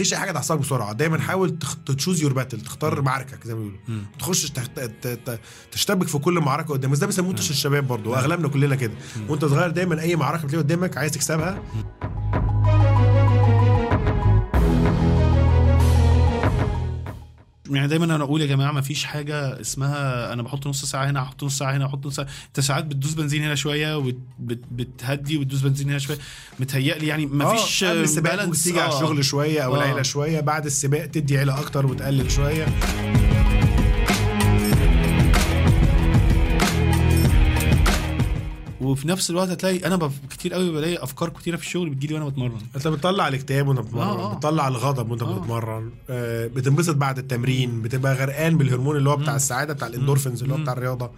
تخش أي حاجة تحصلك بسرعة. دايما حاول تشوز يور باتل تختار معركك زي ما بيقولوا. ما تخش تخت- ت- ت- تشتبك في كل معركة قدامك بس ده بيسموه الشباب برضه واغلبنا كلنا كده. وأنت صغير دايما أي معركة بتلاقيها قدامك عايز تكسبها يعني دايما أنا أقول يا جماعة ما فيش حاجة اسمها أنا بحط نص ساعة هنا أحط نص ساعة هنا أحط نص ساعة أنت ساعات بتدوس بنزين هنا شوية وبتهدي وتدوس بنزين هنا شوية متهيألي يعني ما فيش آه، ممكن balance. تيجي على آه. الشغل شوية أو آه. العيله شوية بعد السباق تدي عيلة أكتر وتقلل شوية وفي نفس الوقت هتلاقي أنا بف... كتير قوي بلاقي أفكار كتيرة في الشغل بتجيلي وأنا بتمرن أنت بتطلع الاكتئاب وأنت بتتمرن آه، آه. بتطلع الغضب وأنت آه. بتتمرن آه، بتنبسط بعد التمرين بتبقى غرقان بالهرمون اللي هو بتاع السعادة بتاع الاندورفينز اللي هو. بتاع الرياضة.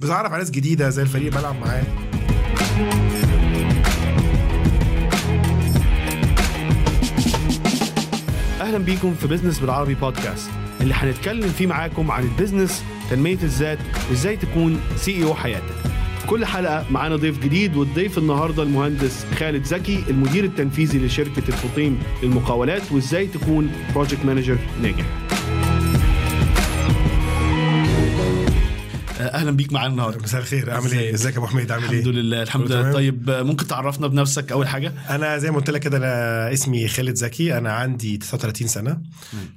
بتعرف على ناس جديدة زي الفريق اللي بلعب معاه أهلا بيكم في business بالعربي بودكاست اللي هنتكلم فيه معاكم عن ال business تنمية الذات وإزاي تكون CEO حياتك في كل حلقة معانا ضيف جديد والضيف النهارده المهندس خالد زكي المدير التنفيذي لشركة الفطيم للمقاولات وإزاي تكون project manager ناجح. أهلا بيك معانا النهارده. مساء الخير. عامل إيه؟ إزيك؟ يا أبو حميد؟ عامل الحمد إيه؟ لله الحمد لله؟ طيب آه، ممكن تعرفنا بنفسك أول حاجة؟ أنا زي ما قلت لك كده أنا اسمي خالد زكي. أنا عندي 39 سنة.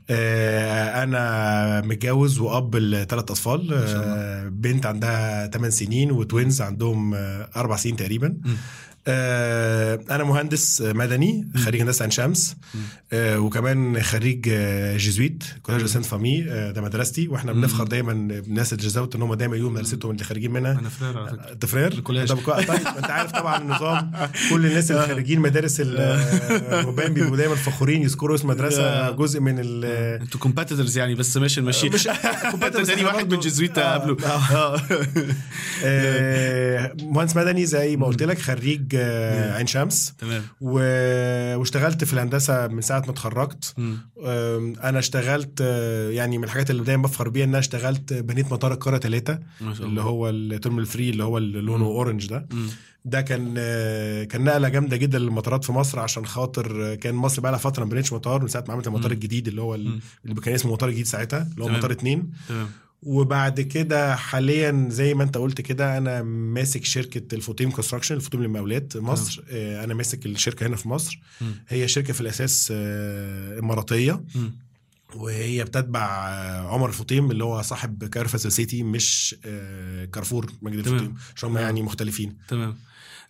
آه، أنا متجوز وأب لثلاث أطفال. آه، بنت عندها 8 سنين و twins عندهم آه، أربع سنين تقريبا. آه، أنا مهندس مدني خريج هندسة عين شمس آه، وكمان خريج آه، Jesuit college Sainte Famille آه، ده مدرستي وإحنا بنفخر دايما بالناس الجزويت إن هم دايما يقولوا مدرستهم اللي خارجين منها. أنا فرير على فكرة. تفرير ال college. طب كو- طيب أنت عارف طبعا النظام. كل الناس اللي خارجين مدارس الرهبان بيبقوا دايما فخورين يذكروا اسم مدرسة جزء من ال أنتوا كومباتيتورز يعني بس ماشي نمشي مش انت تاني واحد من جزويت آه، قبله. آه. آه، مهندس مدني زي ما قلت لك خريج آه، عين شمس. تمام. و- واشتغلت في الهندسة من ساعة ما اتخرجت. أنا اشتغلت آه، يعني من الحاجات اللي دايما بفخر بيها إن أنا اشتغلت بنيت مطار القاره ثلاثة اللي هو ال terminal three اللي هو اللي لونه orange ده. مم. ده كان آه، كان نقلة جامدة جدا للمطارات في مصر عشان خاطر آه، كان مصر بقى لها فترة ما بنتش مطار من ساعة ما عملت المطار. الجديد اللي هو. اللي كان اسمه مطار جديد ساعتها اللي هو. مطار اتنين. تمام. وبعد كده حاليا زي ما انت قلت كده أنا ماسك شركة الفطيم construction الفطيم للمقاولات مصر آه، أنا ماسك الشركة هنا في مصر مم. هي شركة في الأساس آه، إماراتية مم. وهي بتتبع آه، عمر الفطيم اللي هو صاحب Cairo Festival City مش آه، كارفور مجد. الفطيم عشان. يعني مختلفين تمام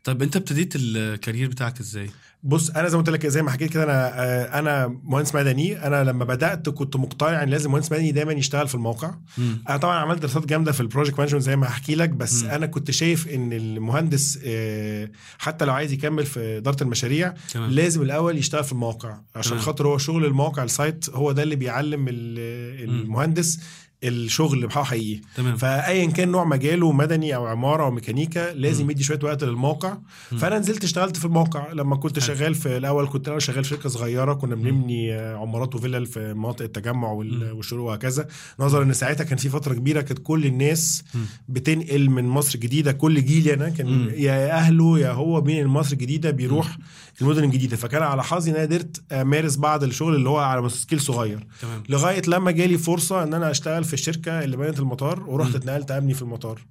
طيب انت ابتديت ال career بتاعك إزاي؟ بص أنا زي ما قلت لك زي ما حكيت كده أنا آه، أنا مهندس مدني أنا لما بدأت كنت مقتنع إن لازم مهندس مدني دايما يشتغل في الموقع مم. أنا طبعا عملت دراسات جامدة في ال project management زي ما هحكي لك بس مم. م. أنا كنت شايف إن المهندس آه، حتى لو عايز يكمل في إدارة المشاريع تمام لازم الأول يشتغل في المواقع عشان. خاطر هو شغل المواقع ال site هو ده اللي بيعلم ال- المهندس الشغل بتاعه حقيقي تمام فايا كان نوع مجاله مدني أو عمارة أو ميكانيكا لازم. يدي شوية وقت للموقع مم. فأنا نزلت اشتغلت في الموقع لما كنت. شغال في الأول كنت الأول شغال في شركة صغيرة كنا بنبني عمارات وفلل في مناطق التجمع. والشروق وهكذا نظرا إن ساعتها كان في فترة كبيرة كانت كل الناس. بتنقل من مصر الجديدة كل جيل أنا كان مم. يا أهله يا هو بين مصر الجديدة بيروح المدن الجديدة فكان على حظي إن أنا قدرت أمارس بعض الشغل اللي هو على سكيل صغير تمام لغاية لما جالي فرصة إن أنا أشتغل في الشركة اللي بنت المطار ورحت. اتنقلت امني في المطار.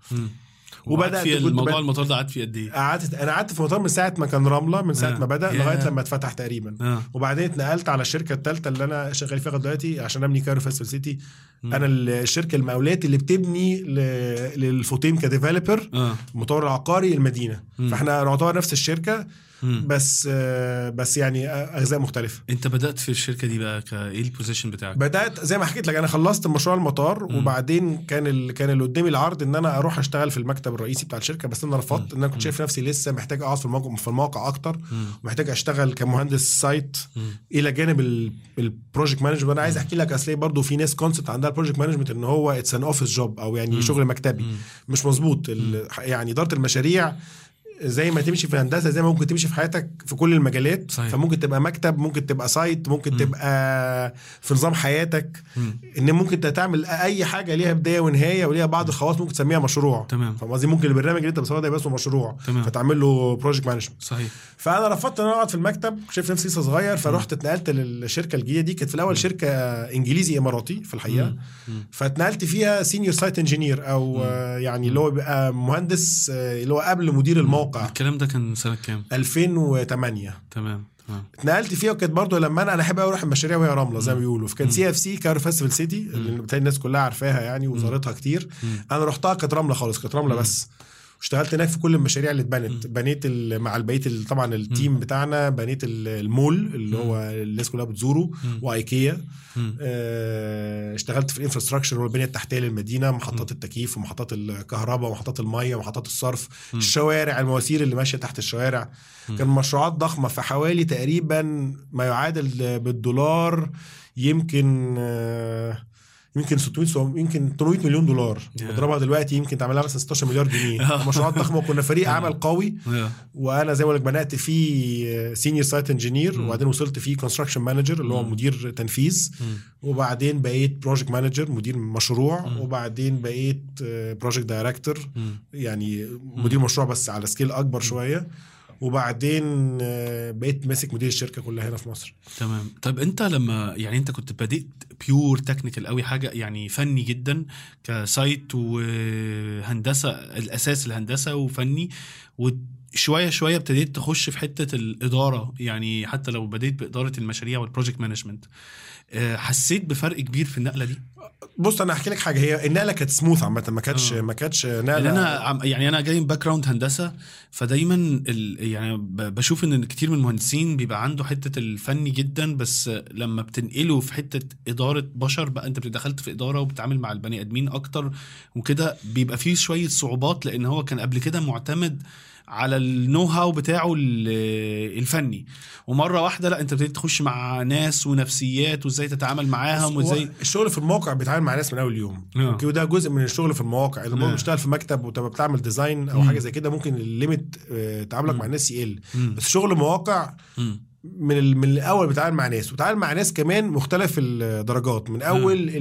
وبدأت وبدات في الموضوع المطار ده قعد فيه قد إيه؟ قعدت أنا قعدت في المطار من ساعة ما كان رملة من ساعة آه. ما بدأ. لغاية لما اتفتح تقريبا آه وبعدين اتنقلت على الشركة الثالثه اللي أنا شغال فيها دلوقتي عشان أبني Cairo Festival City. أنا الشركة المقاولات اللي بتبني ل- للفطيم ك developer آه المطور العقاري المدينة مم. فإحنا نعتبر نفس الشركة مم. بس بس يعني أجزاء مختلفة انت بدأت في الشركة دي بقى إيه ال position بتاعك؟ بدأت زي ما حكيت لك أنا خلصت مشروع المطار مم. وبعدين كان ال... كان اللي قدامي العرض إن أنا أروح أشتغل في المكتب الرئيسي بتاع الشركة بس أنا رفضت إن أنا كنت شايف نفسي لسه محتاج أقعد في الموقع في الموقع أكتر مم. ومحتاج أشتغل كمهندس site مم. إلى جانب ال project management أنا عايز أحكي لك أصل برضه في ناس concept عندها ال project management إن هو it's an office job أو يعني مم. شغل مكتبي مم. مش مظبوط ال- يعني إدارة المشاريع زي ما تمشي في الهندسه زي ما ممكن تمشي في حياتك في كل المجالات. صحيح. فممكن تبقى مكتب ممكن تبقى site ممكن مم. تبقى في نظام حياتك. مم. إن ممكن تعمل أي حاجة ليها بداية ونهاية وليها بعض الخواص ممكن تسميها مشروع. تمام. فاهم قصدي؟ ممكن البرنامج اللي أنت بتصوره ده يبقى اسمه مشروع. تمام. فتعمل له project management صحيح. فأنا رفضت إن أنا أقعد في المكتب. شايف نفسي لسه صغير. فرحت اتنقلت للشركة الجديدة دي. كانت في الأول شركة إنجليزي إماراتي في الحقيقة. فاتنقلت فيها senior site engineer أو يعني اللي هو بيبقى مهندس آه، اللي هو قبل مدير الموقع. الكلام ده كان سنة كام؟ 2008 تمام تمام. اتنقلت فيها وكانت برضه لما أنا أنا أحب أروح المشاريع وهي رملة زي ما بيقولوا. فكان CFC Cairo Festival City اللي الناس كلها عارفاها يعني وزارتها كتير. أنا رحتها كانت رملة خالص كانت رملة بس. اشتغلت هناك في كل المشاريع اللي اتبنت. بنيت مع البقيه ال- طبعا ال team بتاعنا بنيت ال- المول اللي هو الناس كلها بتزوره وايكيا. آه، اشتغلت في ال infrastructure والبنية التحتية للمدينة محطات التكييف ومحطات الكهرباء ومحطات المية ومحطات الصرف الشوارع المواسير اللي ماشية تحت الشوارع. كان مشروعات ضخمة في حوالي تقريبا ما يعادل بالدولار يمكن آه، يمكن 600 سو- يمكن 800 مليون دولار Yeah. بضربها دلوقتي يمكن تعملها مثلا 16 مليار جنيه. مشروعات ضخمة وكنا فريق عمل قوي آه. وأنا زي ما بقول لك بدات فيه senior site engineer وبعدين وصلت فيه construction manager اللي هو مدير تنفيذ مم. وبعدين بقيت project manager مدير مشروع وبعدين بقيت project director مم. يعني مدير مشروع بس على scale أكبر شوية. وبعدين آه، بقيت ماسك مدير الشركة كلها هنا في مصر. تمام. طب انت لما يعني انت كنت بديت pure technical قوي حاجة يعني فني جدا ك site وهندسة الأساس الهندسة وفني وشوية شوية ابتديت تخش في حتة الإدارة يعني حتى لو بديت بإدارة المشاريع وال project management حسيت بفرق كبير في النقلة دي بص أنا هحكي لك حاجة هي النقلة كانت سموث عامة ما كانتش آه. ما كانتش نقلة أنا عم- يعني أنا جاي من background هندسة فدايما ال يعني بشوف إن كتير من المهندسين بيبقى عنده حتة الفني جدا بس لما بتنقله في حتة إدارة بشر بقى أنت دخلت في إدارة وبتتعامل مع البني آدمين أكتر وكده بيبقى فيه شوية صعوبات لأن هو كان قبل كده معتمد على ال know-how بتاعه ال- الفني ومرة واحدة لا انت ابتديت تخش مع ناس ونفسيات وازاي تتعامل معاهم وازاي الشغل في الموقع بيتعامل مع ناس من أول يوم آه. okay وده جزء من الشغل في المواقع لما آه. بتشتغل في مكتب وتبقى بتعمل design أو مم. حاجة زي كده ممكن ال limit آه، تعاملك مع الناس يقل. بس شغل مواقع مم. من من الأول بتعامل مع ناس وتعامل مع ناس كمان مختلف الدرجات من أول ال-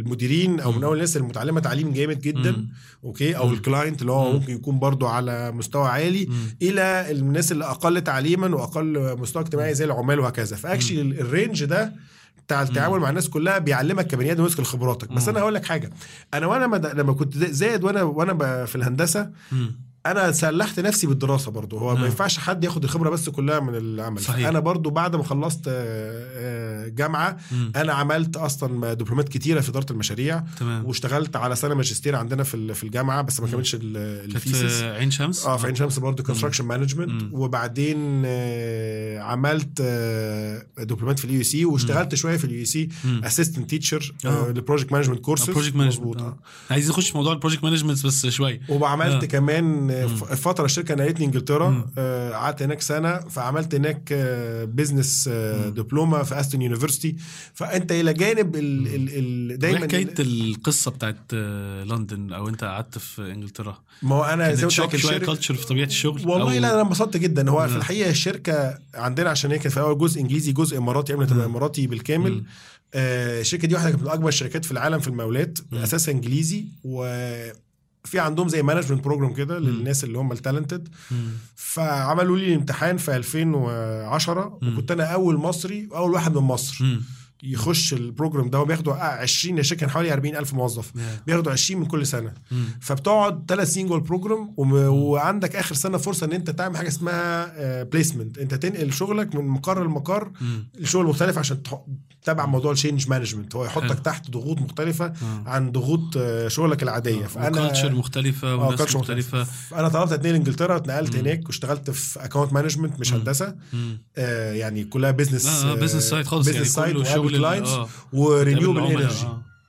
المديرين أو من أول الناس المتعلمة تعليم جامد جدا. okay أو. ال client اللي هو مم. ممكن يكون برضو على مستوى عالي. إلى الناس اللي أقل تعليما وأقل مستوى اجتماعي زي العمال وهكذا ف actually ال range ده بتاع التعامل مع الناس كلها بيعلمك كبني آدم ويصقل خبراتك بس. أنا هقول لك حاجة أنا وأنا مد... لما كنت زائد وأنا وأنا ب... في الهندسة مم. أنا سلحت نفسي بالدراسة برضو هو آه. ما ينفعش حد ياخد الخبرة بس كلها من العمل صحيح. أنا برضو بعد ما خلصت آه، آه، جامعة مم. أنا عملت أصلا دبلومات كتيرة في إدارة المشاريع تمام واشتغلت على سنة ماجستير عندنا في في الجامعة بس ما كملتش ال- كانت ال thesis في عين شمس آه في عين شمس برضه construction management. وبعدين آه عملت دبلومات في ال AUC واشتغلت شوية في ال AUC. assistant teacher آه. ل project management courses project management عايزين نخش في موضوع ال project management بس شوية وعملت آه. كمان آه، ف- فتره الشركة نقلتني إنجلترا. آه، قعدت هناك سنة فعملت هناك business diploma في Aston University فأنت إلى جانب ال ال ال دايما حكاية القصة بتاعت آه، لندن أو أنت قعدت في إنجلترا ما هو أنا زي ما قلت شوية culture في طبيعة الشغل والله لا أنا انبسطت جدا هو آه. في الحقيقة الشركة عندنا عشان هي كانت في الأول جزء إنجليزي جزء إماراتي قبل ما تبقى إماراتي بالكامل. آه، الشركة دي واحدة كانت من أكبر الشركات في العالم في المقاولات مم. أساسها إنجليزي وفي عندهم زي management program كده للناس اللي هم ال talented. فعملوا لي امتحان في 2010 مم. وكنت أنا أول مصري وأول واحد من مصر مم. يخش ال program ده وبياخدوا 20 الشركة كان حوالي 40 ألف موظف Yeah. بياخدوا 20 من كل سنة مم. فبتقعد ثلاث سنين جوه ال program وم... وعندك آخر سنة فرصة إن أنت تعمل حاجة اسمها placement أنت تنقل شغلك من مقر لمقر مم. لشغل مختلف عشان. تتابع موضوع ال change management هو. يحطك تحت ضغوط مختلفة آه. عن ضغوط آه، شغلك العادية فأنا culture مختلفة آه، وناس مختلفة أنا طلبت اتنقل انجلترا واتنقلت مم. هناك واشتغلت في account management مش. هندسة. آه يعني كلها business business side خالص يعني كله شغل clients آه و renewable energy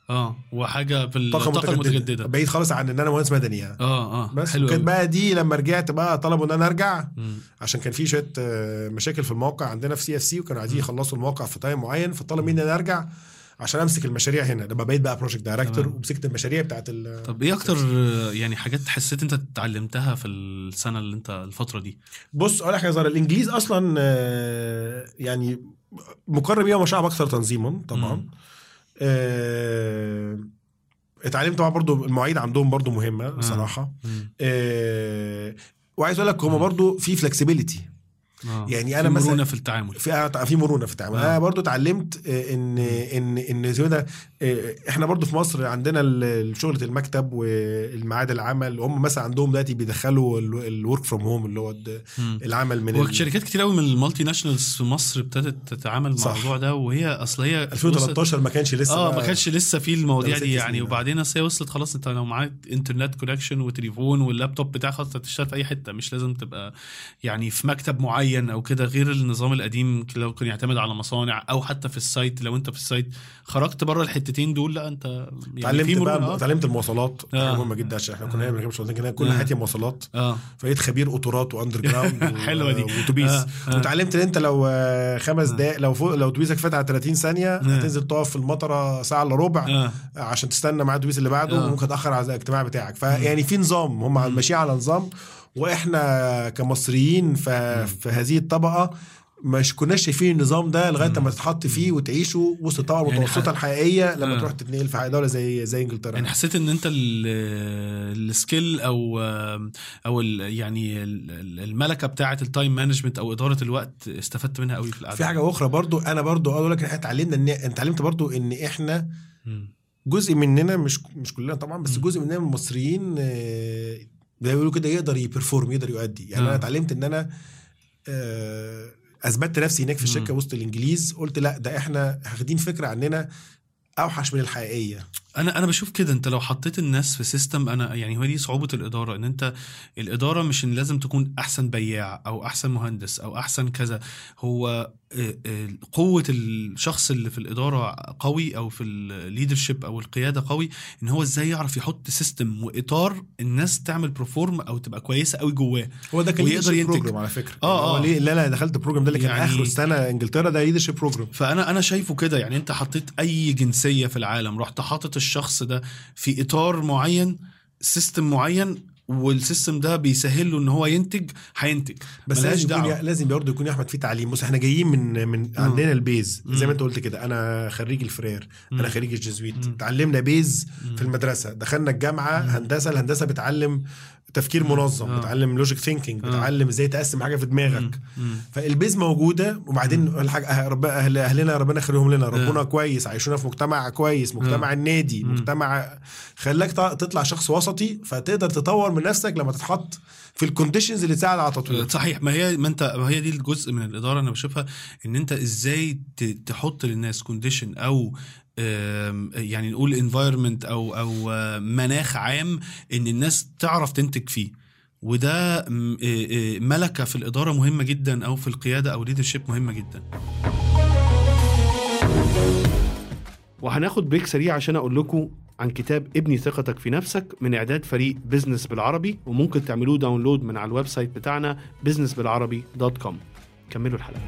آه. وحاجة في طاقة الطاقه متجددة. المتجددة. بعيد خالص عن إن أنا مهندس مدني يعني. آه آه. بس أوي. بقى دي لما رجعت بقى طلبوا إن أنا أرجع مم. عشان كان في شوية آه، مشاكل في الموقع عندنا في CFC وكانوا عايزين يخلصوا الموقع في time معين فطلب مني إن أنا أرجع عشان أمسك المشاريع هنا. لما بقيت بقى project director. ومسكت المشاريع بتاعت ال طب إيه أكتر يعني حاجات حسيت أنت اتعلمتها في السنة اللي أنت الفترة دي؟ بص أقول لك حاجة الإنجليز أصلا آه، يعني مقرب بيها شعب أكثر تنظيما طبعا. آه، اتعلمت طبعا برضو المواعيد عندهم برضو مهمة بصراحه. آه، وعايز أقول لك هم. برضو في فلكسبيليتي آه. يعني في مثلاً- في التعامل في في مرونة في التعامل آه. أنا برضو اتعلمت آه، إن إن إن زي ما ده آه، إحنا برضو في مصر عندنا شغله المكتب والميعاد العمل هم مثلا عندهم دلوقتي بيدخلوا ال work from home اللي هو. العمل من ال- شركات كتير قوي من ال multinationals في مصر ابتدت تتعامل مع. الموضوع ده وهي أصل هي 2013 ما كانش لسه آه ما كانش لسه في المواضيع دي يعني. وبعدين أصل هي وصلت خلاص أنت لو معاك internet connection وتليفون واللابتوب بتاعك خلاص تشتغل في أي حتة مش لازم تبقى يعني في مكتب معين أو كده غير النظام القديم لو كان يعتمد على مصانع أو حتى في ال site لو أنت في ال site خرجت بره الحتتين دول لا انت يعني اتعلمت في بقى. اتعلمت المواصلات آه. مهمة جدا عشان إحنا كنا آه. بنركب شغلتين كده كل آه. حياتي مواصلات آه فبقيت خبير قطارات و underground حلوة دي. وأتوبيس آه. آه. واتعلمت إن أنت لو آه، خمس آه. دقائق لو فوق لو أتوبيسك فات على 30 ثانية هتنزل تقف في المطرة ساعة إلا ربع آه عشان تستنى مع الاتوبيس اللي بعده آه. وممكن تأخر على الاجتماع بتاعك فيعني في نظام هم. ماشيين على نظام وإحنا كمصريين في هذه الطبقة مش كناش شايفين النظام ده لغاية. لما تتحط فيه وتعيشه وسط الطبقه يعني المتوسطه ح- الحقيقية لما آه. تروح تتنقل في دولة زي زي إنجلترا يعني حسيت إن أنت ال- السكيل أو أو ال- يعني ال- الملكة بتاعة ال time management أو إدارة الوقت استفدت منها قوي في القعدة في حاجة أخرى برضو أنا برضو أقول لك إحنا اتعلمنا ان انت اتعلمت برضو إن إحنا. جزء مننا مش مش كلنا طبعا بس. جزء مننا من المصريين آه، زي ما بيقولوا كده يقدر ي perform يقدر يؤدي يعني آه. أنا اتعلمت إن أنا آه، أثبتت نفسي هناك في الشركة. وسط الإنجليز قلت لا ده إحنا واخدين فكرة عننا أوحش من الحقيقية أنا أنا بشوف كده. أنت لو حطيت الناس في system أنا يعني هو دي صعوبة الإدارة إن أنت الإدارة مش إن لازم تكون أحسن بياع أو أحسن مهندس أو أحسن كذا. هو آه، آه، قوة الشخص اللي في الإدارة قوي أو في ال leadership أو القيادة قوي إن هو إزاي يعرف يحط system وإطار الناس تعمل perform أو تبقى كويسة قوي جواه. هو ده كان ويقدر ينتج. program على فكرة. آه، يعني هو آه. ليه لا لا دخلت ال program ده اللي كان يعني- اخره السنة. إنجلترا ده leadership program فأنا أنا شايفه كده. يعني أنت حطيت أي جنسية في العالم رحت حاطط الشخص ده في إطار معين system معين وال system ده بيسهل له إن هو ينتج هينتج بس لازم يكون دعوة. لازم برضه يكون يا احمد في تعليم بص إحنا جايين من من عندنا ال base زي مم. ما أنت قلت كده أنا خريج الفرير مم. أنا خريج الجزويت مم. اتعلمنا base مم. في المدرسة دخلنا الجامعة مم. هندسة الهندسة بتعلم تفكير منظم آه. بتعلم logic thinking آه. بتعلم إزاي تقسم حاجة في دماغك. فال base موجودة وبعدين الحاجة أه رب أهل أهلنا ربنا يخليهم لنا ربنا كويس عايشونا في مجتمع كويس مجتمع النادي مم. مجتمع خلاك تطلع شخص وسطي فتقدر تطور من نفسك لما تتحط في ال conditions اللي تساعد على التطوير صحيح ما هي ما انت ما هي دي الجزء من الإدارة أنا بشوفها إن أنت إزاي تحط للناس condition أو يعني نقول environment أو أو آه، مناخ عام إن الناس تعرف تنتج فيه. وده آه، آه، ملكة في الإدارة مهمة جدا أو في القيادة أو leadership مهمة جدا. وهناخد break سريع عشان أقول لكم عن كتاب ابني ثقتك في نفسك من إعداد فريق بزنس بالعربي وممكن تعملوه download من على ال website بتاعنا com كملوا الحلقة.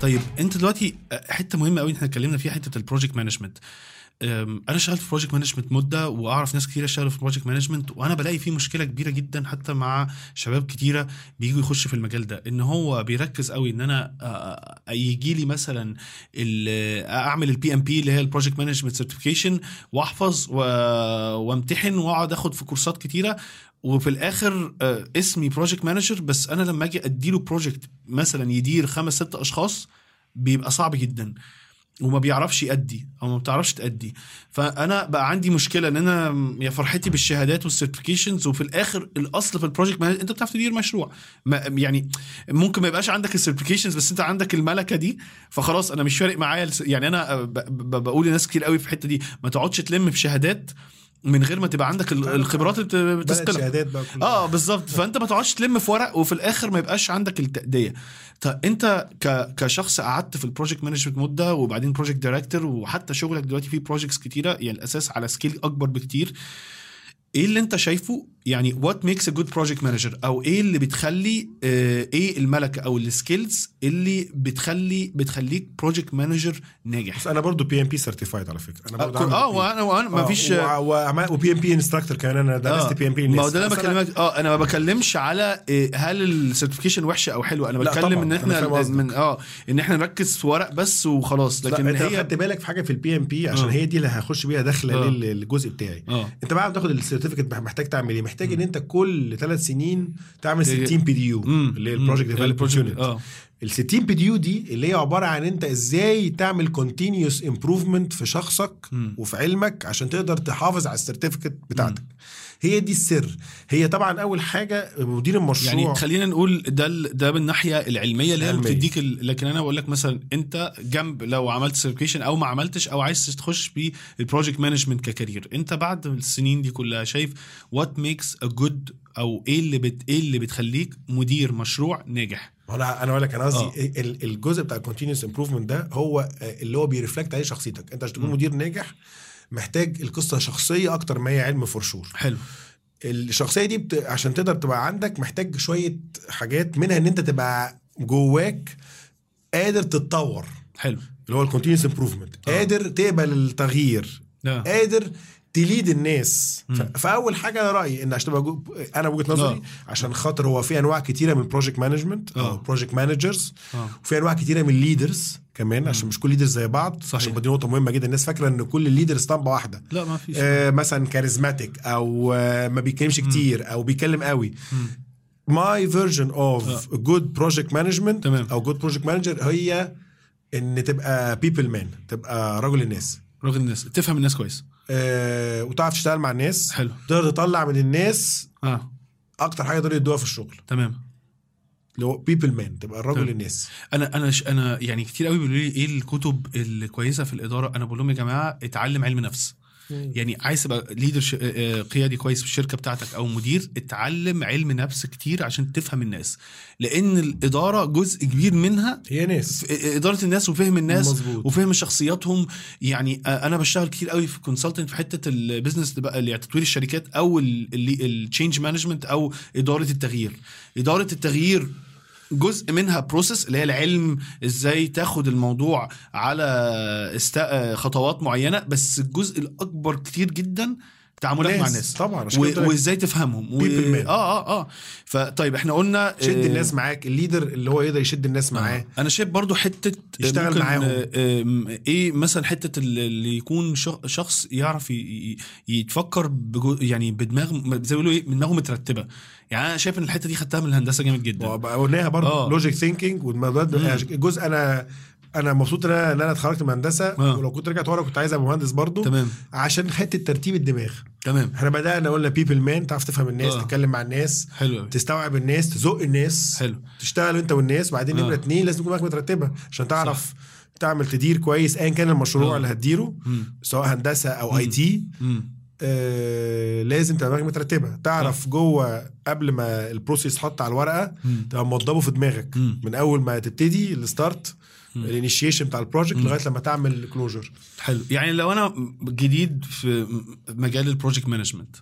طيب انت دلوقتي حتة مهمه قوي إحنا اتكلمنا فيها حتة ال project management أنا اشتغلت في project management مدة وأعرف ناس كتير اشتغلوا في project management وأنا بلاقي فيه مشكلة كبيرة جدا حتى مع شباب كتيرة بييجوا يخشوا في المجال ده. إن هو بيركز قوي إن أنا يجي لي مثلا أعمل ال PMP اللي هي ال project management certification وأحفظ وامتحن وأقعد آخد في كورسات كتيرة. وفي الآخر اسمي project manager بس أنا لما أجي أديله project مثلا يدير خمس ست أشخاص بيبقى صعب جدا. وما بيعرفش يأدي أو ما بتعرفش تأدي. فأنا بقى عندي مشكلة إن أنا يا فرحتي بالشهادات وال certifications وفي الآخر الأصل في ال project أنت بتعرف تدير مشروع. ما يعني ممكن ما يبقاش عندك ال certifications بس أنت عندك الملكة دي فخلاص أنا مش فارق معايا يعني أنا بقول لناس كتير قوي في الحتة دي ما تقعدش تلم في شهادات من غير ما تبقى عندك ال- الخبرات اللي بت- بدأت بتثقلك شهادات بقى كلها. آه بالظبط. فأنت ما تقعدش تلم في ورق وفي الآخر ما يبقاش عندك التأدية. طب أنت ك... كشخص قعدت في ال project management مدة وبعدين project director وحتى شغلك دلوقتي فيه projects كتيرة يعني الأساس على scale أكبر بكتير. إيه اللي أنت شايفه يعني what makes a good project manager أو إيه اللي بتخلي آه، إيه الملكه أو ال skills اللي بتخلي بتخليك project manager ناجح؟ بس أنا برضو PMP certified على فكرة. أنا برضو آه آه، وأنا وأنا ما فيش و PMP instructor كمان أنا درست PMP ما هو ده أنا بكلمك آه أنا ما بكلمش على إيه، هل ال certification وحشة أو حلوة. أنا بتكلم إن إحنا. من آه إن إحنا نركز في ورق بس وخلاص. لكن أنت هي خدت بالك في حاجة في ال PMP عشان آه. هي دي اللي هخش بيها داخله آه. للجزء بتاعي. أنت بعد ما تاخد ال certificate محتاج تعمل إيه؟ محتاج إن أنت كل ثلاث سنين تعمل تيجي- 60 PDU. اللي هي ال project. development آه ال 60 PDU دي اللي هي عبارة عن انت إزاي تعمل continuous improvement في شخصك مم. وفي علمك عشان تقدر تحافظ على ال certificate بتاعتك هي دي السر هي طبعا أول حاجة مدير المشروع يعني خلينا نقول ده ده بالناحيه العلمية اللي هي. بتديك لكن أنا بقول لك مثلا أنت جنب لو عملت certification أو ما عملتش أو عايز تخش في ال project management ك career أنت بعد السنين دي كلها شايف what makes a good أو إيه اللي بت إيه اللي بتخليك مدير مشروع ناجح أنا أنا أقول لك أنا قصدي آه. ال- الجزء بتاع ال continuous improvement ده هو آه، اللي هو بي reflect عليه شخصيتك أنت عشان تكون. مدير ناجح محتاج القصة شخصية أكتر ما هي علم for حلو الشخصية دي بت... عشان تقدر تبقى عندك محتاج شوية حاجات منها إن أنت تبقى جواك قادر تتطور حلو اللي هو ال continuous improvement آه. قادر تقبل التغيير. قادر ت lead الناس. مم. فأول حاجة أنا رأيي إن عشان تبقى. أنا وجهة نظري آه. عشان خاطر هو في أنواع كتيرة من project management أو آه. project managers آه وفي أنواع كتيرة من leaders كمان عشان مش كل leaders زي بعض صحيح. عشان دي نقطة مهمة جدا الناس فاكرة إن كل ال leaders اسطمبه واحدة لا ما فيش آه مثلا charismatic أو آه ما بيتكلمش كتير أو بيتكلم قوي. my version of good project management. أو good project manager هي إن تبقى people man تبقى رجل الناس راجل الناس تفهم الناس كويس آه وتعرف تشتغل مع الناس. حلو. تقدر تطلع من الناس. آه. أكتر حاجة يقدروا يدوها في الشغل. تمام. اللي هو people man تبقى رجل تمام. الناس أنا أنا ش... أنا يعني كتير قوي بيقولوا لي إيه الكتب الكويسة في الإدارة؟ أنا بقول لهم يا جماعة اتعلم علم نفس. يعني عايز تبقى leader ش... آه، قيادي كويس في الشركة بتاعتك أو مدير اتعلم علم نفس كتير عشان تفهم الناس. لأن الإدارة جزء كبير منها هي ناس. في إدارة الناس وفهم الناس مظبوط. وفهم شخصياتهم. يعني آه، أنا بشتغل كتير قوي في consultant في حتة ال business اللي بقى اللي تطوير الشركات أو ال change management أو إدارة التغيير. إدارة التغيير جزء منها process اللي هي العلم إزاي تاخد الموضوع على است... آه، خطوات معينة بس الجزء الأكبر كتير جدا تعاملات مع الناس. طبعا عشان و... وإزاي تفهمهم. و... آه آه آه. فطيب إحنا قلنا شد آه، الناس معاك ال leader اللي هو يقدر يشد الناس معاه. أنا شايف برضو حتة يشتغل ممكن معاهم. آه، آه، إيه مثلا حتة اللي يكون شخ- شخص يعرف ي- يتفكر بجو يعني بدماغ زي ما بيقولوا إيه دماغه مترتبة. يعني أنا شايف إن الحتة دي خدتها من الهندسة جامد جدا قلناها برضه آه. لوجيك ثينكينج والموضوع ده جزء أنا أنا مبسوط إن أنا إن أنا اتخرجت من هندسة آه. ولو كنت رجعت ورا كنت عايز أبقى مهندس برضه تمام عشان حتة ترتيب الدماغ تمام إحنا بدأنا قلنا people man تعرف تفهم الناس آه. تتكلم مع الناس حلو تستوعب الناس تزق الناس حلو تشتغل أنت والناس بعدين آه. نمره اتنين لازم تكون دماغك مترتبة عشان تعرف تعمل تدير كويس ايا كان المشروع آه. اللي هتديره مم. سواء هندسة أو. IT. آه لازم تبقى دماغك مترتبة تعرف جوه قبل ما ال process يتحط على الورقة. تبقى موضبه في دماغك مم. من أول ما تبتدي ال start. الانيشيشن بتاع ال project. لغاية لما تعمل closure حلو يعني لو أنا جديد في مجال ال project management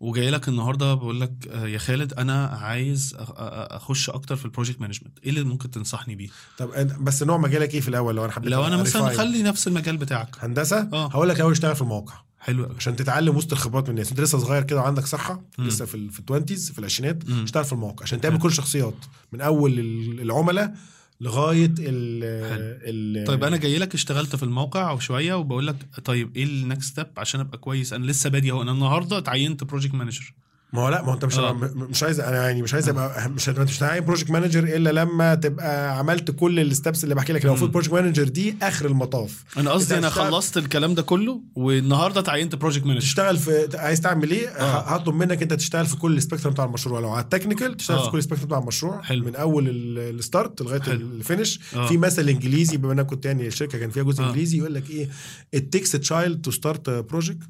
وجاي لك النهارده بقول لك آه، يا خالد أنا عايز أخش أكتر في ال project management إيه اللي ممكن تنصحني بيه طب بس نوع مجالك إيه في الأول لو أنا حبيت لو أنا مثلا؟ خلي نفس المجال بتاعك هندسة آه. هقول لك الأول اشتغل في الموقع حلو قوي عشان تتعلم وسط الخبرات من الناس انت لسه صغير كده وعندك صحة مم. لسه في ال- في ال twenties في العشرينات. اشتغل في الموقع عشان حلو. كل الشخصيات من أول ال- العملاء لغاية ال طيب أنا جاي لك اشتغلت في الموقع أو شوية وبقول لك طيب إيه ال next step عشان أبقى كويس أنا لسه بادي أهو أنا النهارده اتعينت project manager ما هو لا ما انت مش آه. مش عايز أنا يعني مش عايز ابقى مش مش هتعين project manager إلا لما تبقى عملت كل ال steps اللي بحكي لك لو. المفروض project manager دي آخر المطاف أنا قصدي أنا خلصت الكلام ده كله والنهاردة اتعينت project manager تشتغل في عايز تعمل إيه آه. هطلب منك أنت تشتغل في كل ال spectrum بتاع المشروع لو على ال technical تشتغل آه. في كل ال spectrum بتاع المشروع حلو. من أول ال- ال start لغاية. ال finish آه. في مثل إنجليزي بما إن أنا كنت يعني الشركة كان فيها جزء آه. إنجليزي يقول لك إيه it takes a child to start a project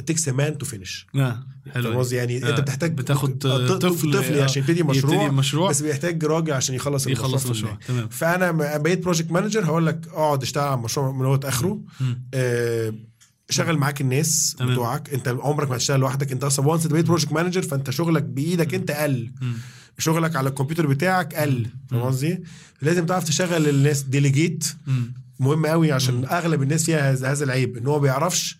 it takes a man to finish آه. حلو؟ يعني آه. أنت بتحتاج بتاخد آه، ط- طفل طفل آه، عشان يبتدي مشروع يبتدي مشروع بس بيحتاج راجل عشان يخلص المشروع يخلص المشروع. تمام. فأنا بقيت project manager هقول لك اقعد اشتغل على المشروع من اول اخره. آه شغل معاك الناس تمام. بتوعك. انت عمرك ما هتشتغل لوحدك. انت أصلا once بقيت project manager فانت شغلك بإيدك انت قل. شغلك على الكمبيوتر بتاعك قل. فاهم قصدي؟ لازم تعرف تشغل الناس delegate. مهم قوي عشان أغلب الناس فيها هذا العيب إن هو ما بيعرفش آه،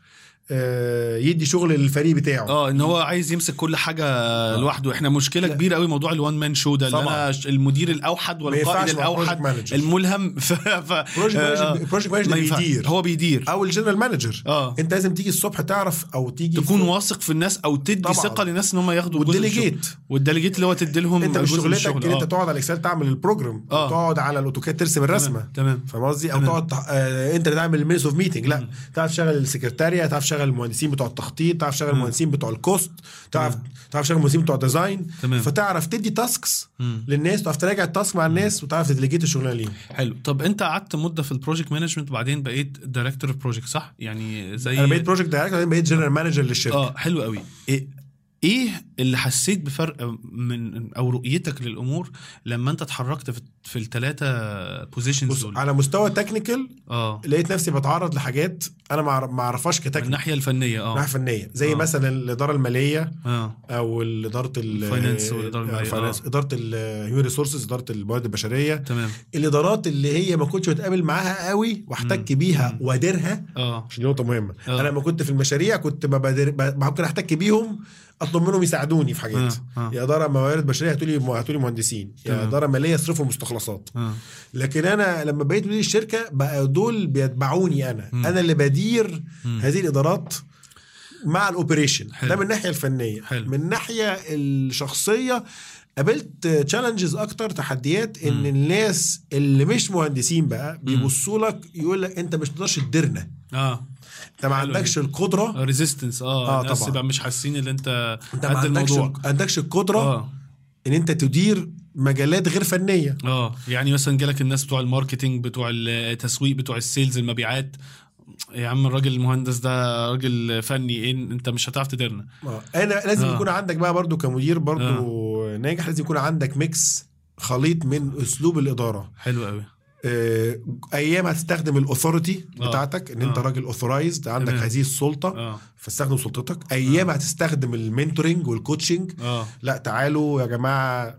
يدي شغل للفريق بتاعه. آه إن هو عايز يمسك كل حاجة لوحده. إحنا مشكلة كبيرة قوي موضوع ال one man show ده اللي. أنا المدير الأوحد والقائد الأوحد. الملهم. ف ف project آه، manager بيدير. هو بيدير. أو ال general manager آه. أنت لازم تيجي الصبح تعرف أو تيجي تكون في- واثق في الناس أو تدي طبعاً. ثقة للناس إن هم ياخدوا. وال delegate وال delegate اللي هو تدي لهم أنت مش شغلتك. ان أنت آه. تقعد على ال Excel تعمل ال program آه. تقعد على ال AutoCAD ترسم الرسمة. تمام. فاهم قصدي؟ أو. تقعد آه أنت اللي تعمل ال minutes of meeting لا. تعرف تشغل السكرتارية تعرف تشغل المهندسين بتوع التخطيط تعرف تشغل المهندسين بتوع ال cost تعرف تعرف تشغل المهندسين بتوع ال design. فتعرف تدي tasks. للناس تعرف تراجع ال task مع الناس وتعرف ت delegate الشغلانة ليهم. حلو. طب انت قعدت مدة في ال project management وبعدين بقيت director project صح؟ يعني زي أنا بقيت project director بعدين بقيت general manager للشركة. آه حلو قوي. إيه, إيه اللي حسيت بفرق من أو رؤيتك للأمور لما أنت اتحركت في, في الثلاثه positions دول؟ على مستوى technical آه. لقيت نفسي بتعرض لحاجات أنا ما ما أعرفهاش من كتكنيك الناحية الفنية آه. ناحيه فنيه زي آه. مثلا الإدارة المالية آه. أو إدارة ال ال finance والإدارة المالية، ال finance، آه. إدارة ال human resources إدارة الموارد البشرية. تمام. الإدارات اللي هي ما كنتش بتقابل معاها قوي واحتك بيها واديرها آه. عشان دي نقطة مهمة. آه. أنا لما كنت في المشاريع كنت ب- ممكن أحتك بيهم أطلب منهم يساعدوني في حاجات آه، آه. يا اداره موارد بشرية هاتوا لي هاتوا لي مهندسين يا. اداره مالية يصرفوا مستخلصات آه لكن أنا لما بقيت مدير الشركة بقى دول بيتبعوني أنا. أنا اللي بدير. هذه الإدارات مع ال operation. ده من الناحية الفنية حلو. من الناحية الشخصية قابلت challenges أكتر تحديات إن مم. الناس اللي مش مهندسين بقى بيبصوا لك يقول لك أنت مش تقدرش تديرنا. آه. أنت ما عندكش القدرة. resistance آه آه، الناس طبعاً. مش حاسين إن أنت أنت ما عندكش الموضوع. عندكش القدرة آه. إن أنت تدير مجالات غير فنية. آه يعني مثلا جالك الناس بتوع ال marketing بتوع التسويق بتوع ال sales المبيعات. يا عم الراجل المهندس ده راجل فني إيه أنت مش هتعرف تديرنا. آه. أنا لازم آه. يكون عندك بقى برضو كمدير برضو ناجح لازم يكون عندك mix خليط من أسلوب الإدارة. حلو قوي. آه، أيام هتستخدم ال authority آه. بتاعتك إن أنت آه. راجل authorized عندك تمام. هذه السلطة آه. فاستخدم سلطتك. أيام هتستخدم ال mentoring وال coaching آه. لا تعالوا يا جماعة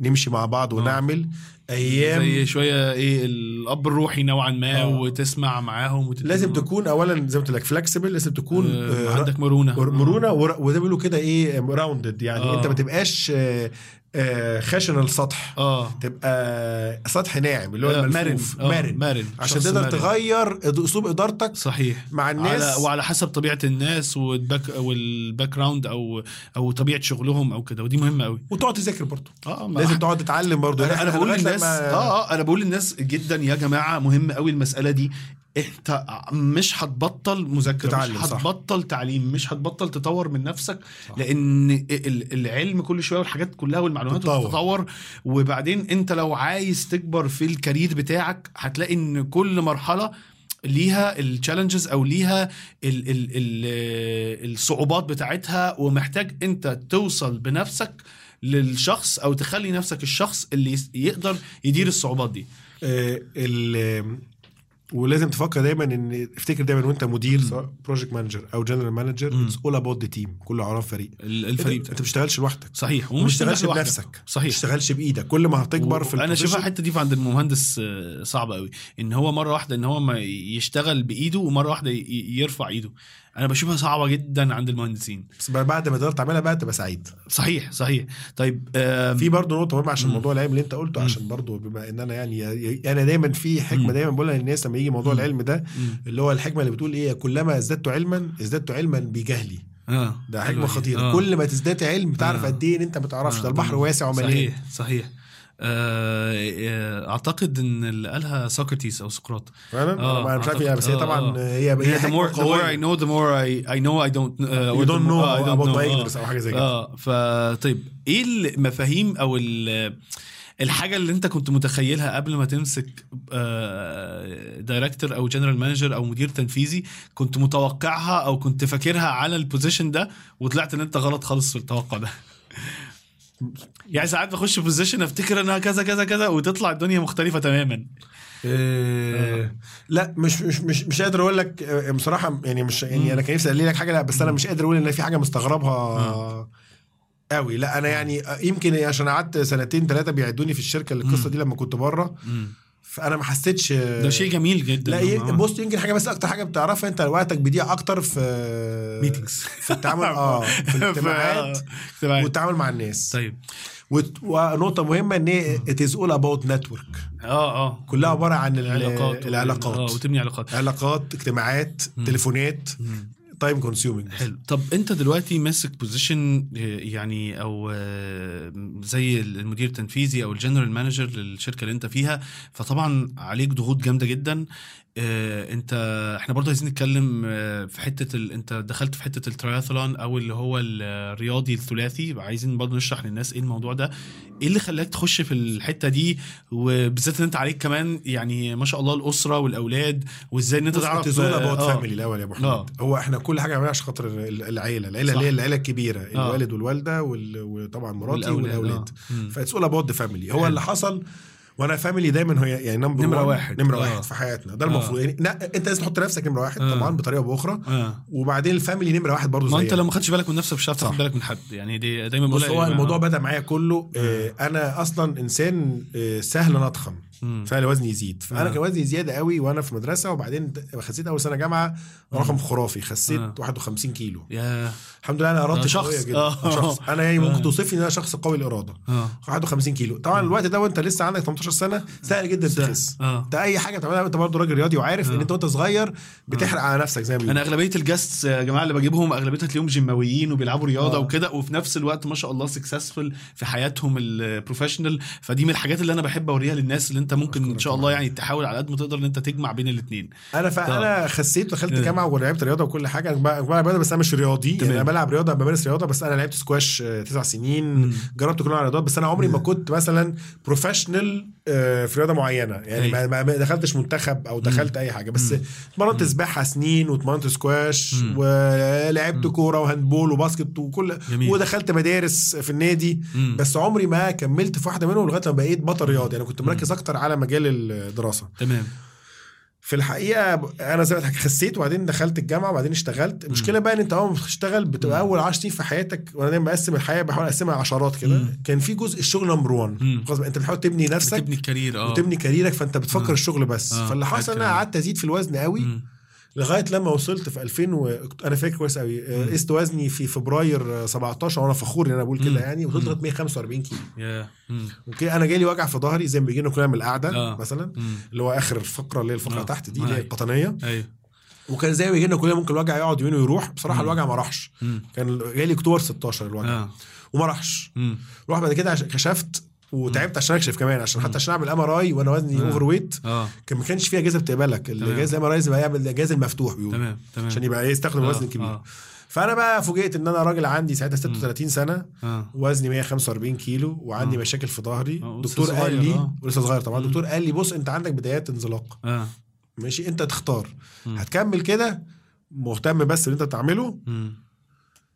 نمشي مع بعض ونعمل. أيام زي شوية إيه الأب الروحي نوعا ما آه. وتسمع معاهم وتديهم- لازم تكون اولا زي ما قلت لك flexible لازم تكون آه آه، عندك مرونة مرونة ور- وده بيقولوا كده إيه rounded يعني آه. أنت ما تبقاش آه، خشن السطح. آه. تبقى سطح ناعم اللي هو آه، الملفوف. آه، مرن. مرن. عشان تقدر مرن. تغير أسلوب إدارتك صحيح. مع الناس. على وعلى حسب طبيعة الناس وال back وال background أو أو طبيعة شغلهم أو كده ودي مهمة قوي وتقعد تذاكر برضه. آه لازم تقعد تتعلم برضه. أنا أنا بقول للناس آه آه أنا بقول للناس جدا يا جماعة مهم قوي المسألة دي. انت مش هتبطل مذاكرة مش صح. هتبطل تعليم مش هتبطل تطور من نفسك لأن ال- العلم كل شوية والحاجات كلها والمعلومات بتتطور. وبعدين انت لو عايز تكبر في ال career بتاعك هتلاقي ان كل مرحلة ليها ال challenges أو ليها ال ال ال الصعوبات بتاعتها ومحتاج انت توصل بنفسك للشخص أو تخلي نفسك الشخص اللي يقدر يدير الصعوبات دي آه، ولازم تفكر دايما إن افتكر دايما وأنت مدير سواء project manager أو general manager. It's all about the team كله عرف فريق. الفريق. انت ما بتشتغلش لوحدك. صحيح. وما ومش تشتغلش تشتغل لوحدك. بنفسك. ما صحيح. تشتغلش بإيدك. كل ما هتكبر في أنا شايفها الحتة دي عند المهندس آه، صعبة قوي إن هو مرة واحدة إن هو ما يشتغل بإيده ومرة واحدة يرفع إيده. أنا بشوفها صعبة جدا عند المهندسين بس بعد ما تقدر تعملها بقى تبقى سعيد صحيح صحيح طيب في برضه نقطة مهمة عشان. موضوع العلم اللي أنت قلته. عشان برضه بما إن أنا يعني أنا دايما في. حكمة دايما بقولها للناس لما يجي موضوع. العلم ده. اللي هو الحكمة اللي بتقول إيه كلما ازددت علما ازددت علما بجهلي آه ده حكمة. خطيرة آه. كل ما تزداد علم تعرف آه. قد إيه إن أنت ما تعرفش ده آه. البحر واسع ومليان صحيح صحيح آه، آه، أعتقد إن اللي قالها Socrates أو سقراط فعلا آه، أنا مش عارف إيه بس هي آه، طبعا آه. هي هي the more, the more I know the more I, I know I don't uh, you don't know آه, I don't about know. my آه. أو حاجة زي كده آه فطيب إيه المفاهيم أو ال- الحاجة اللي أنت كنت متخيلها قبل ما تمسك director أو general manager أو مدير تنفيذي كنت متوقعها أو كنت فاكرها على ال position ده وطلعت إن أنت غلط خالص في التوقع ده يعني ساعات بخش بوزيشن افتكر انها كذا كذا كذا وتطلع الدنيا مختلفة تماما. آه. لا مش مش مش مش قادر أقول لك آه، بصراحة يعني مش يعني أنا كان نفسي أقول لك حاجة لا بس أنا مش قادر أقول إن في حاجة مستغربها قوي. لا أنا يعني يمكن عشان قعدت سنتين ثلاثة بيعدوني في الشركة القصة دي لما كنت بره. فأنا ما حسيتش ده شيء جميل جدا. لا آه. بص يمكن حاجة بس أكتر حاجة بتعرفها أنت وقتك بيضيع أكتر في Meetings. في التعامل آه في الاجتماعات اجتماعات. والتعامل مع الناس. طيب. ونقطة مهمة إن it is all about network آه آه. كلها عبارة عن ال- العلاقات. العلاقات آه وتبني علاقات. علاقات اجتماعات تليفونات. time consuming حلو. طب انت دلوقتي ماسك position يعني أو آه، زي المدير التنفيذي أو ال general manager للشركة اللي انت فيها فطبعا عليك ضغوط جامدة جدا. آه، انت إحنا برضه عايزين نتكلم آه، في حتة ال... انت دخلت في حتة الترايثلون أو اللي هو الرياضي الثلاثي عايزين برضه نشرح للناس إيه الموضوع ده إيه اللي خلاك تخش في الحتة دي وبالذات ان انت عليك كمان يعني ما شاء الله الأسرة والأولاد وازاي ان انت تعرف all about آه. family الأول يا أبو آه. حميد هو إحنا كل حاجة عشان خاطر ال- العيلة العيلة. اللي هي العيلة الكبيرة آه. الوالد والوالدة وال- وطبعا مراتي والأولاد، والأولاد آه. مم. ف it's all about the family هو. اللي حصل وأنا family دايما هي يعني number نمرة واحد. نمرة آه. واحد في حياتنا ده آه. المفروض يعني لا انت لازم تحط نفسك نمرة واحد آه. طبعا بطريقة أو بأخرى وبعدين ال family نمرة واحد برضه ما زينا. انت لو ما خدتش بالك من نفسك مش هتعرف تاخد. بالك من حد يعني دي دايما بقول هو الموضوع بدأ معايا كله آه، أنا أصلا إنسان آه، سهل نضخم مم. سهل وزني يزيد. فأنا آه. كان وزني زيادة قوي وأنا في مدرسة وبعدين خسيت أول سنة جامعة رقم خرافي. خسيت آه. 51 كيلو. يا الحمد لله أنا ارادتي شخص. جدا. آه. شخص. أنا يعني ممكن آه. توصفني إن أنا شخص قوي الاراده آه. 51 كيلو. طبعا الوقت ده وأنت لسه عندك 18 سنة سهل جدا. تخس. أنت أي حاجة بتعملها انت برضه راجل رياضي وعارف إن أنت وأنت صغير بتحرق على نفسك زي ما أنا أغلبية ال guest يا جماعة اللي بجيبهم أغلبيتها تلاقيهم جيماوية وبيلعبوا رياضة آه. وكده وفي نفس الوقت ما شاء الله سكسسفul في حياتهم البروفيشنال فدي من الحاجات اللي أنا بحب أوريها للناس اللي انت ممكن إن شاء الله. يعني تحاول على قد ما تقدر إن انت تجمع بين الاثنين أنا فانا خسيت ودخلت آه. جامعة ولعبت رياضة وكل حاجة. أنا بلعب رياضه بس أنا مش رياضي. يعني تمام. أنا بلعب رياضة بمارس رياضة بس أنا لعبت سكواش آه، تسع سنين. جربت كل الرياضات بس أنا عمري ما كنت مثلا professional في رياضة معينة. يعني أي. ما, دخلتش منتخب أو دخلت أي حاجة. بس اتمرنت سباحة سنين واتمرنت سكواش. ولعبت كورة و handball و basket وكل جميل. ودخلت مدارس في النادي. بس عمري ما كملت في واحدة منهم لغاية لما بقيت بطل رياضي. أنا كنت مركز أكتر على مجال الدراسة. تمام. في الحقيقة أنا زي ما خسيت وبعدين دخلت الجامعة وبعدين اشتغلت المشكلة بقى إن أنت أول ما بتشتغل بتبقى أول 10 سنين في حياتك وأنا دايما بقسم الحياة بحاول أقسمها عشرات كده. كان في جزء الشغل نمبر 1 مم. خلاص بقى أنت بتحاول تبني نفسك تبني ال career آه وتبني career ك فأنت بتفكر. الشغل بس آه. فاللي حصل إن أنا. قعدت أزيد في الوزن قوي مم. لغاية لما وصلت في 2000 و... أنا فاكر كويس قوي آه، قست وزني في فبراير آه، 17 وأنا فخور ان أنا بقول. كده يعني وصلت. لغاية 145 كيلو. okay أنا جالي وجع في ظهري زي ما بيجي لنا كلنا من القعدة آه. مثلا. اللي هو آخر الفقره اللي هي الفقرة آه. تحت دي اللي هي آه. القطنية أيوه وكان زي ما بيجي لنا كلنا ممكن الوجع يقعد يومين ويروح بصراحة مم. الوجع ما راحش. كان جالي اكتوبر 16 الوجع آه وما راحش. رحت بعد كده كشفت وتعبت عشان اكشف كمان عشان حتى عشان اعمل MRI وأنا وزني آه. overweight آه كان ما كانش في اجهزه بتقبلك. الجهاز ال MRI لازم يعمل الجهاز المفتوح بيقولوا تمام تمام عشان يبقى إيه يستخدم آه. الوزن الكبير آه فأنا بقى فوجئت إن أنا راجل عندي ساعتها 36 سنة وزني 145 كيلو وعندي آه. مشاكل في ظهري آه، ولسه دكتور قال لي آه. ولسه صغير طبعا مم. دكتور قال لي بص أنت عندك بدايات انزلاق آه ماشي أنت تختار. هتكمل كده مهتم بس اللي أنت بتعمله.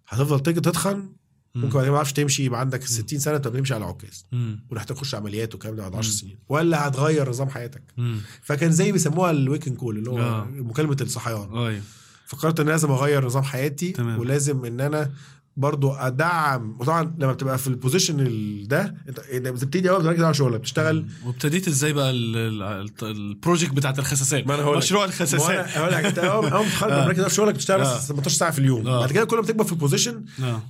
هتفضل تيجي تتخن. ممكن بعد كده ما تعرفش تمشي يبقى عندك 60 سنة انت بتمشي على عكاز. ونحتاج تخش عمليات والكلام ده بعد 10 مم. سنين ولا هتغير نظام حياتك مم. فكان زي بيسموها الويكن كول اللي هو آه. مكالمة الصحيان أيوه فقررت إن لازم أغير نظام حياتي تمام. ولازم إن أنا برضو أدعم. وطبعا لما بتبقى في ال position ال- ده أنت انت بتبتدي أول ما على شغلك بتشتغل. وابتديت إزاي بقى ال- ال- ال- ال project بتاعت الخساسات؟ ما هقول. مشروع الخساسات. هقول لك. أنت اول ما تتخرج آه. مركز في شغلك بتشتغل آه. بس 18 ساعة في اليوم. آه. بعد كده كل ما تكبر في ال position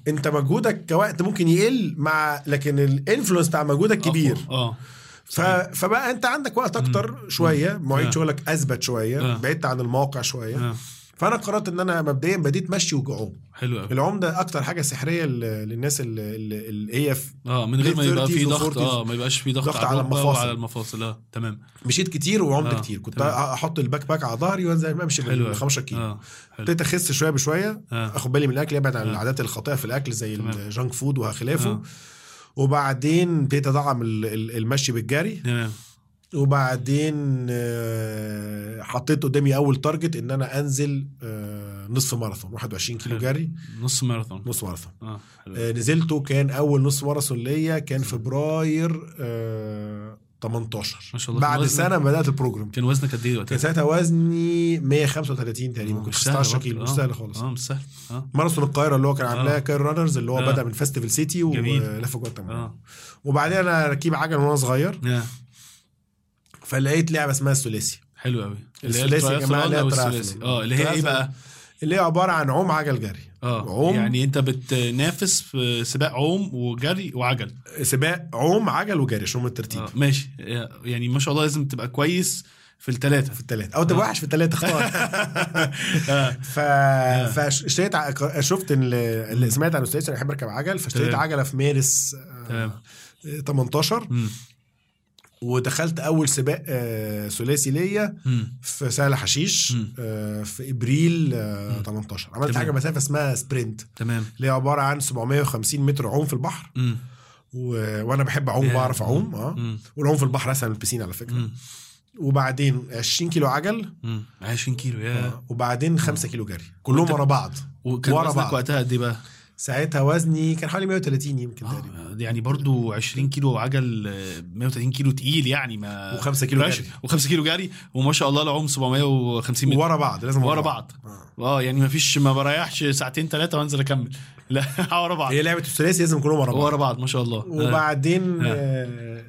أنت مجهودك كوقت ممكن يقل مع لكن ال influence بتاع مجهودك كبير. آه. ف... فبقى أنت عندك وقت أكتر شوية مواعيد آه. شغلك أثبت شوية آه. بعدت عن المواقع شوية. فأنا قررت إن أنا مبدئيا بديت مشي وعوم حلو قوي العوم ده أكتر حاجة سحرية للناس اللي, هي في آه من غير ما يبقى 30s في ضغط 40s. آه ما يبقاش في ضغط, ضغط على المفاصل. وعلى المفاصل آه تمام مشيت كتير وعمت آه. كتير كنت تمام. أحط ال backpack على ظهري وأنزل أمشي حلو بال قوي. 15 كيلو حلو ابتديت أخس شوية بشوية آه آخد بالي من الأكل ابعد عن آه. العادات الخاطئة في الأكل زي تمام. ال junk food وخلافه آه. وبعدين ابتديت أدعم ال- ال- المشي بالجري تمام وبعدين آه، حطيت قدامي أول target إن أنا أنزل آه، نصف ماراثون 21 كيلو. جري نص ماراثون نص ماراثون حلو آه، نزلته كان أول نص ماراثون ليا كان فبراير آه، 18 ما شاء الله. بعد سنة بدأت ال program كان وزنك قد إيه وقتها؟ كان ساعتها وزني 135 تقريبا آه، كنت مش سهل 16 برضه. كيلو مش آه. سهل خالص آه مش سهل آه ماراثون القاهرة اللي هو كان عاملاه آه. Cairo Runners اللي هو آه. بدأ من Festival City. ولف جواتيمالا آه وبعدين أنا ركيب عجل وأنا صغير آه. فلقيت لعبة اسمها الثلاثي. حلو قوي اللي هي الثلاثي يا الترايثلون اللي هي آه اللي هي إيه. بقى؟ اللي هي عبارة عن عوم عجل جري. آه عوم. يعني أنت بتنافس في سباق عوم وجري وعجل. سباق عوم عجل وجري عشان هم الترتيب. آه ماشي. يعني ما شاء الله لازم تبقى كويس في الثلاثه في الثلاثه أو تبقى وحش في الثلاثه اختار. ف... فاشتريت ع- شفت اللي سمعت عن الثلاثي أنا بحب أركب عجل فاشتريت. عجلة في مارس آه، تمام. 18 مم. ودخلت أول سباق آه، ثلاثي ليا. في سهل حشيش. آه، في إبريل آه، 18 عملت تمام. حاجة مسافه اسمها سبرنت تمام اللي هي عبارة عن 750 متر عوم في البحر مم. و... وأنا بحب أعوم. بعرف أعوم آه. والعوم في البحر أسهل من البسين على فكرة مم. وبعدين 20 كيلو عجل مم. 20 كيلو يا آه، وبعدين 5 كيلو جري كلهم ورا بعض ورا بعض. وقتها قد إيه بقى؟ ساعتها وزني كان حوالي 130 يمكن تقريبا آه، يعني برضو 20 كيلو عجل آه، 130 كيلو تقيل يعني ما و5 كيلو. جري. و5 كيلو جري وما شاء الله العوم 750 متر ورا بعض لازم ورا بعض آه. آه يعني ما فيش ما بريحش ساعتين ثلاثة وانزل أكمل لا ورا بعض هي لعبة الثلاثي لازم كلهم ورا بعض ورا بعض ما شاء الله آه. وبعدين آه،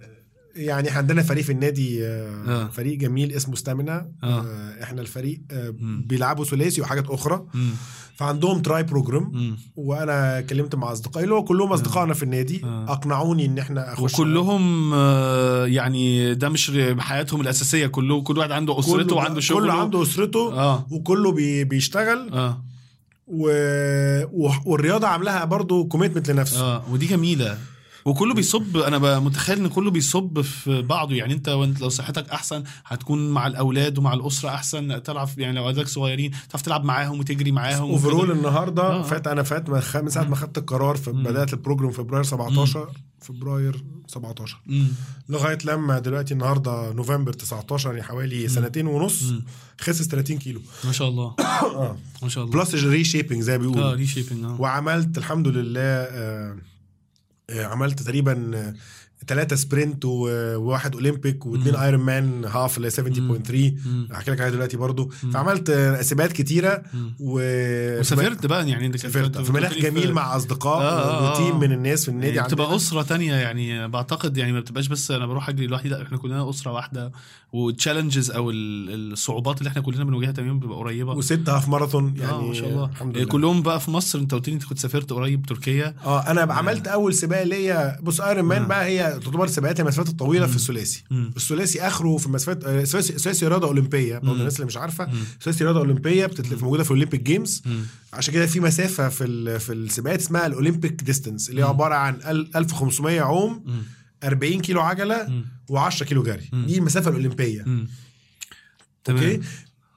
يعني إحنا عندنا فريق في النادي آه، آه. فريق جميل اسمه ستامينا. آه. آه، إحنا الفريق آه،. بيلعبوا ثلاثي وحاجات أخرى. مم. فعندهم tri program. وأنا كلمت مع أصدقائي اللي هو كلهم أصدقائنا في النادي آه. أقنعوني إن إحنا أخش. وكلهم آه، يعني ده مش حياتهم الأساسية. كله كل واحد عنده أسرته وعنده شغله. كله عنده أسرته آه. وكله بي بيشتغل. آه. و... و... والرياضة عاملاها برضو commitment لنفسه. آه. ودي جميلة. وكله بيصب أنا متخيل إن كله بيصب في بعضه. يعني أنت وأنت لو صحتك أحسن هتكون مع الأولاد ومع الأسرة أحسن تلعب يعني لو اولادك صغيرين تعرف تلعب معاهم وتجري معاهم overall. النهارده آه. فات أنا فات من ساعة ما خدت القرار في. بدأت ال program فبراير 17 فبراير 17 مم. لغاية لما دلوقتي النهارده نوفمبر 19 يعني حوالي سنتين ونص. خاسس 30 كيلو. ما شاء الله. آه. ما شاء الله. plus reshaping زي ما آه بيقولوا. reshaping آه. وعملت الحمد لله آه، عملت تقريبا ثلاثة sprint وواحد أولمبيك واثنين. Ironman half اللي هي 70.3 مم. هحكي لك عليها دلوقتي برضو مم. فعملت آه، سباقات كتيرة مم. و وسافرت بقى يعني انت سافرت في مناخ جميل مع أصدقاء آه، آه، و team آه. من الناس في النادي يعني بتبقى. أسرة تانية يعني بعتقد يعني ما بتبقاش بس أنا بروح أجري لوحدي لا إحنا كلنا أسرة واحدة وال challenges أو ال- الصعوبات اللي إحنا كلنا بنواجهها تمام بتبقى قريبة وست هاف ماراثون يعني يعني ما شاء الله الحمد لله كلهم بقى في مصر أنت قلت لي أنت كنت سافرت قريب تركيا آه أنا عملت أول سباق ليا بص Ironman آه. بقى هي تعتبر سباقات المسافات الطويلة في الثلاثي. الثلاثي آخره في المسافات آه، ثلاثي رياضة أولمبية برضه. الناس اللي مش عارفة. ثلاثي رياضة أولمبية بتتلف موجودة في ال Olympic Games مم. عشان كده في مسافة في في السباقات اسمها ال Olympic distance اللي هي. عبارة عن ال- 1500 عوم مم. 40 كيلو عجلة مم. و10 كيلو جري مم. دي المسافة الأولمبية مم. okay تمام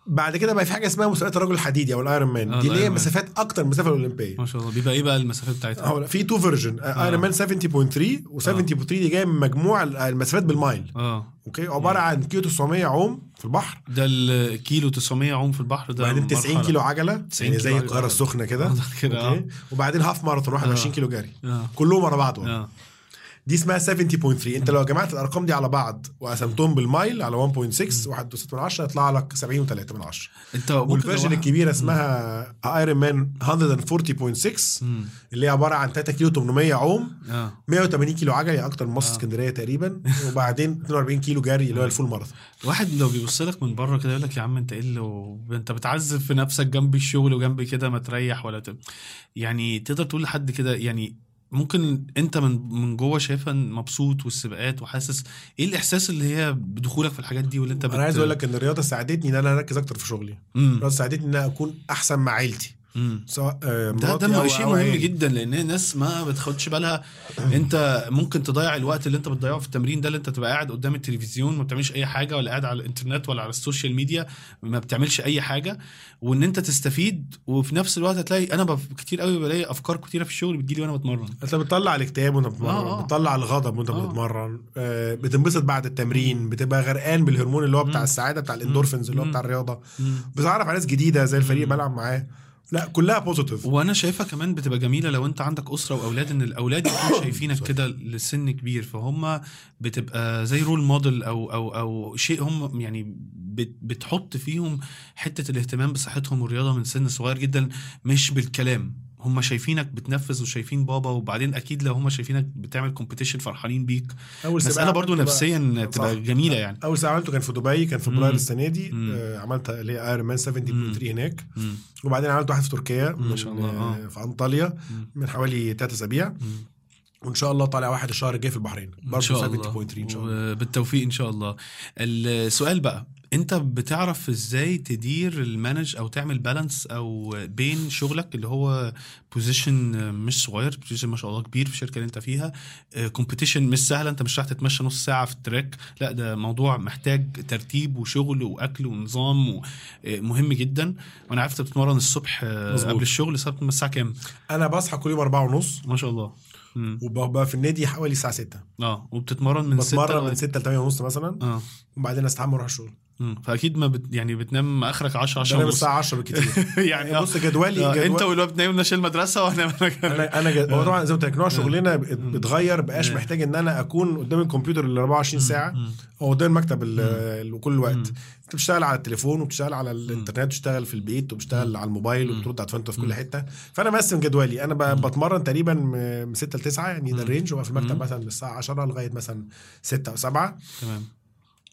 بعد كده بقى في حاجة اسمها مسابقات الرجل الحديدي أو ال Ironman آه، دي اللي هي man. مسافات أكتر من المسافة الأولمبية. ما شاء الله. بيبقى إيه بقى المسافات بتاعتها؟ هو في two version Ironman 70.3 و70.3 دي جاية من مجموع المسافات بالمايل. آه. okay؟ عبارة عن كيلو 900 عوم في البحر. ده الكيلو 900 عوم في البحر ده وبعدين 90 مرحلة. كيلو عجلة 90 يعني زي القاهرة. السخنة كده. آه، كده آه. أوكي؟ وبعدين half marathon 21 آه. كيلو جري. آه. كلهم ورا بعض. آه. دي اسمها 70.3 انت لو جمعت الارقام دي على بعض وقسمتهم بالمايل على 1.6 1 6 من 10 يطلع لك 70 و3 من 10 انت وال version الكبيرة اسمها Ironman 140.6 مم. اللي هي عبارة عن 3 كيلو 800 عوم آه. 180 كيلو عجل يعني أكتر من مصر آه. اسكندرية تقريبا وبعدين 42 كيلو جري اللي هو الفول ماراثون. واحد لو بيبص لك من بره كده يقول لك يا عم انت إيه اللي و... انت بتعذب في نفسك جنب الشغل وجنب كده ما تريح ولا ت... يعني تقدر تقول لحد كده يعني ممكن انت من من جوه شايفها مبسوط والسباقات وحاسس إيه الاحساس اللي هي بدخولك في الحاجات دي واللي انت أنا عايز أقول لك إن الرياضة ساعدتني إن أنا أركز أكتر في شغلي. الرياضة ساعدتني إن أنا أكون أحسن مع عيلتي. سواء آه، ده ده أو- شيء أو مهم. جدا لأن الناس ما بتاخدش بالها أنت ممكن تضيع الوقت اللي أنت بتضيعه في التمرين ده اللي أنت تبقى قاعد قدام التلفزيون ما بتعملش أي حاجة ولا قاعد على الإنترنت ولا على السوشيال ميديا ما بتعملش أي حاجة وإن أنت تستفيد وفي نفس الوقت هتلاقي أنا بف... كتير قوي بلاقي أفكار كتيرة في الشغل بتجيلي وأنا بتمرن أنت بتطلع الاكتئاب وأنت بتتمرن آه، آه. بتطلع الغضب وأنت آه. بتتمرن آه، بتنبسط بعد التمرين بتبقى غرقان بالهرمون اللي هو بتاع. السعادة بتاع الإندورفينز اللي هو. بتاع الرياضة. بتعرف على ناس جديدة زي الفريق. بلعب معاه لا كلها positive وأنا شايفها كمان بتبقى جميلة لو أنت عندك أسرة وأولاد إن الأولاد يكونوا شايفينك كده لسن كبير فهم بتبقى زي role model أو أو أو شيء هم يعني بت- بتحط فيهم حتة الاهتمام بصحتهم والرياضة من سن صغير جدا مش بالكلام. هم شايفينك بتنفذ وشايفين بابا وبعدين أكيد لو هم شايفينك بتعمل competition فرحانين بيك أول مساله برضو نفسيا تبقى. جميلة يعني أول ساعه عملته كان في دبي كان في. فبراير السنة دي. آه عملت اللي هي Ironman 70.3 هناك مم. وبعدين عملت واحد في تركيا ما شاء الله، آه آه. في أنطاليا مم. من حوالي ثلاث أسابيع. وإن شاء الله طالع واحد الشهر الجاي في البحرين برضه شاء 70.3 الله إن شاء الله بالتوفيق إن شاء الله السؤال بقى انت بتعرف إزاي تدير ال manage أو تعمل balance أو بين شغلك اللي هو position مش صغير position ما شاء الله كبير في الشركة اللي انت فيها competition مش سهلة انت مش راح تتمشى نص ساعة في ال track لا ده موضوع محتاج ترتيب وشغل وأكل ونظام مهم جدا. وأنا عارف انت بتتمرن الصبح آه، مظبوط. قبل الشغل الساعة كام؟ أنا بصحى كل يوم أربعة ونص. ما شاء الله. وببقى في النادي حوالي الساعة 6 آه وبتتمرن من 6 بتمرن من 6 ل 8 ونص مثلا. آه. وبعدين أستحمى وأروح الشغل. مم. فأكيد ما بت... يعني بتنام آخرك 10 10 بنام الساعة 10 بالكتير. يعني بص جدولي آه، جدول... أنت والواد نايم ناشئ المدرسة وأنا أنا أنا جد... هو طبعا زي ما قلت لك نوع شغلنا بتغير بقاش. محتاج إن أنا أكون قدام الكمبيوتر ال 24 ساعة. أو قدام المكتب ال- ال- كل الوقت. أنت بتشتغل على التليفون وبتشتغل على الإنترنت وبتشتغل في البيت وبتشتغل على الموبايل. وبترد على في كل. حتة. فأنا مقسم جدولي. أنا بتمرن تقريبا من 6 ل 9 يعني ده. ال range. وبقى في المكتب. مثلا من الساعة 10 لغاية مثلا 6 أو 7 تمام.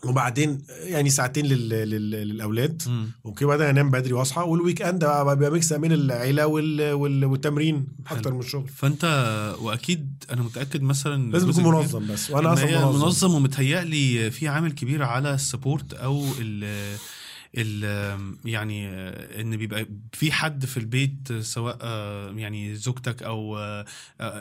وبعدين يعني ساعتين لل... لل... للأولاد مم. أوكي بعدين أنام بدري وأصحى وال weekend بقى بيبقى mix بين العيلة وال... وال... والتمرين أكتر من الشغل فأنت وأكيد أنا متأكد مثلا لازم تكون منظم بس وأنا أصلا منظم, منظم. ومتهيألي في عامل كبير على ال support أو ال يعني إن بيبقى في حد في البيت سواء يعني زوجتك أو آه،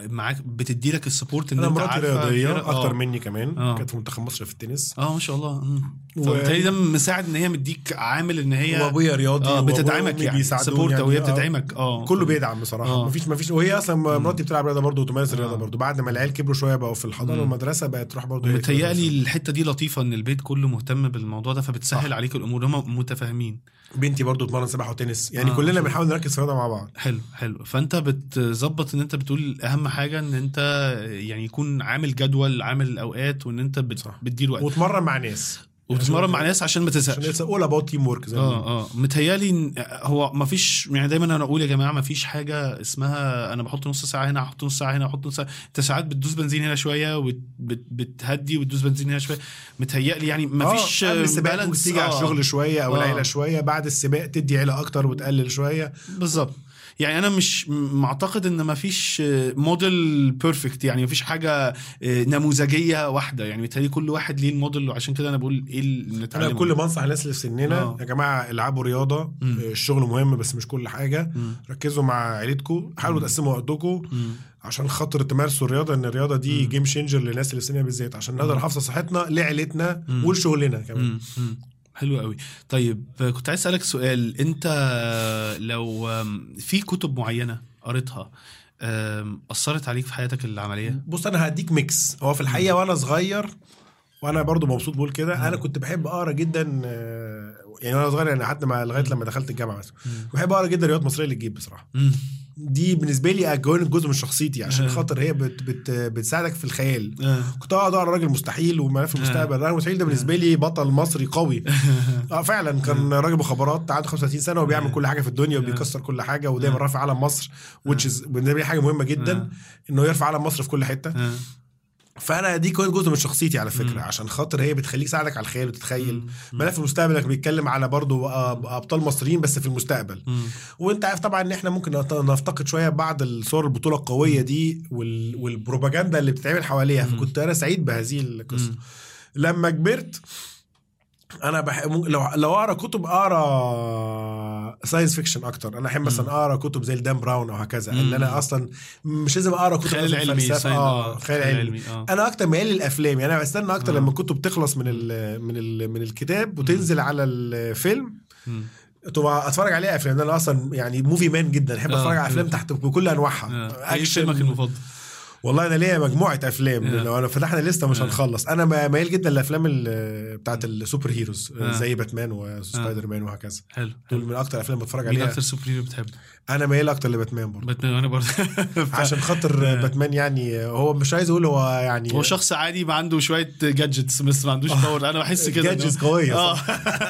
معاك بتدي لك ال support إن أنا أنت مراتي رياضية. آه. أكتر مني كمان آه. كانت في منتخب مصر في التنس آه ما شاء الله. فبالتالي ده مساعد إن هي مديك عامل إن هي وأبويا رياضي وأبويا بتدعمك يعني support يعني، وهي آه. بتدعمك آه كله بيدعم بصراحة آه. مفيش مفيش وهي أصلا مراتي بتلعب رياضة برضه وتمارس الرياضه آه. برضه بعد ما العيال كبروا شوية بقوا في الحضانة. والمدرسة بقت تروح برضه هي متهيألي. الحتة دي لطيفة إن البيت كله مهتم بالموضوع ده فبتسهل صح. عليك الأمور هم متفاهمين بنتي برضه بتمرن سباحة وتنس يعني آه، كلنا. بنحاول نركز في الرياضه مع بعض حلو حلو فأنت بتظبط إن أنت بتقول أهم حاجة إن أنت يعني يكون عامل جدول عامل الاوقات وإن أنت بت... بتدير وقت وتمرن مع ناس وبتتمرن مع ناس عشان ما عشان تزهقش اتس اول about teamwork زي. آه آه متهيألي إن هو ما فيش يعني دايما أنا أقول يا جماعة ما فيش حاجة اسمها أنا بحط نص ساعة هنا أحط نص ساعة هنا أحط نص ساعة أنت ساعات بتدوس بنزين هنا شوية وبتهدي وتدوس بنزين هنا شوية متهيألي يعني ما آه، فيش. ممكن تيجي على آه. الشغل شوية أو آه. العيله شوية بعد السباق تدي عيلة أكتر وتقلل شوية بالظبط يعني أنا مش م- معتقد إن ما فيش model perfect يعني ما فيش حاجة آه، نموذجية واحدة يعني بالتالي كل واحد ليه الموديل وعشان كده أنا بقول إيه اللي أنا نتعلم كل ما أنصح الناس اللي في سننا آه. يا جماعة العبوا رياضة مم. آه، الشغل مهم بس مش كل حاجة مم. ركزوا مع عيلتكم حاولوا. تقسموا وقتكم. عشان خاطر تمارسوا الرياضة إن الرياضة دي مم. game changer للناس اللي في سننا بالذات عشان نقدر. نحافظ على صحتنا لعيلتنا. ولشغلنا كمان مم. مم. حلو قوي. طيب كنت عايز أسألك سؤال. أنت لو في كتب معينة قريتها أثرت عليك في حياتك العملية؟ بص أنا هديك mix. هو في الحقيقة وأنا صغير وأنا برضو مبسوط بقول كده. أنا كنت بحب اقرا جدا آه، يعني وأنا صغير يعني حتى ما لغاية لما دخلت الجامعة مثلا. بحب أقرا جدا روايات مصرية للجيب بصراحة. دي بالنسبة لي كونت جزء من شخصيتي عشان آه. خاطر هي بت بت بتساعدك في الخيال. آه. كنت أقعد أقرأ رجل المستحيل وملف المستقبل الرجل المستحيل ده بالنسبة لي بطل مصري قوي. آه. فعلا كان راجل مخابرات عنده 35 سنة وبيعمل كل حاجة في الدنيا وبيكسر كل حاجة ودايما رافع علم مصر is بالنسبة لي حاجة مهمة جدا إنه يرفع علم مصر في كل حتة. فأنا دي كانت جزء من شخصيتي على فكرة مم. عشان خاطر هي بتخليك تساعدك على الخيال وتتخيل. ملف المستقبل انك بيتكلم على برضه أبطال مصريين بس في المستقبل مم. وأنت عارف طبعا إن إحنا ممكن نفتقد شوية بعض الصور البطولة القوية دي وال... والبروباجندا اللي بتتعمل حواليها. فكنت أنا سعيد بهذه القصة. لما كبرت أنا بح... لو لو أقرأ كتب أقرأ science fiction أكتر أنا أحب مثلا أقرأ كتب زي الدان براون أو هكذا إن مم. أنا أصلا مش لازم أقرأ كتب خيال علمي. ساين- آه خيال علمي آه أنا أكتر ميال للأفلام يعني أنا بستنى أكتر آه. لما الكتب تخلص من ال من ال من الكتاب وتنزل على الفيلم مم. تبقى أتفرج عليها أفلام أنا أصلا يعني movie man جدا أحب آه. أتفرج على أفلام تحت بكل أنواعها آه. إيه فيلمك المفضل؟ والله أنا ليا مجموعة أفلام. لو أنا فتحنا لستة مش. هنخلص أنا م- ميال جدا للافلام بتاعت ال superheroes. زي باتمان وسبايدر مان وهكذا حلو دول من أكتر الافلام بتفرج عليها أكتر superhero بتحب؟ أنا ميال أكتر لباتمان برضه باتمان وأنا برضه عشان خاطر. باتمان يعني هو مش عايز أقول هو يعني هو شخص عادي ما عنده شوية gadgets بس ما عندوش power أنا بحس كده gadgets قوية آه.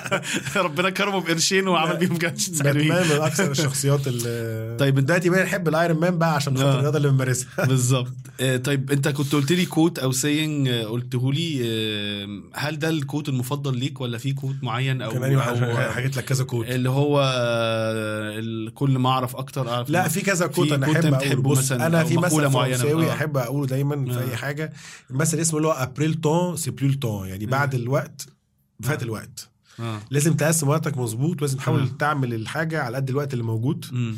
ربنا كرمه بقرشين وعمل بيهم gadgets باتمان من أكثر الشخصيات اللي طيب دلوقتي بقى نحب ال Iron Man بقى عشان خاطر آه. الرياضة اللي بنمارسها بالظبط طيب انت كنت قلت لي quote أو saying قلته لي آه، هل ده ال quote المفضل ليك ولا في quote معين أو كمان حاجات لك كذا quote اللي هو آه، كل ما أعرف أكتر أعرف لا في كذا quote أنا احب اقوله بص مثلا أنا في مثل. فرنساوي آه. أحب أقوله دايما في آه. اي حاجة المثل اسمه اللي هو après le temps c'est plus le temps يعني بعد الوقت فات آه. الوقت آه لازم تقسم وقتك مظبوط ولازم تحاول آه. تعمل الحاجة على قد الوقت اللي موجود مم.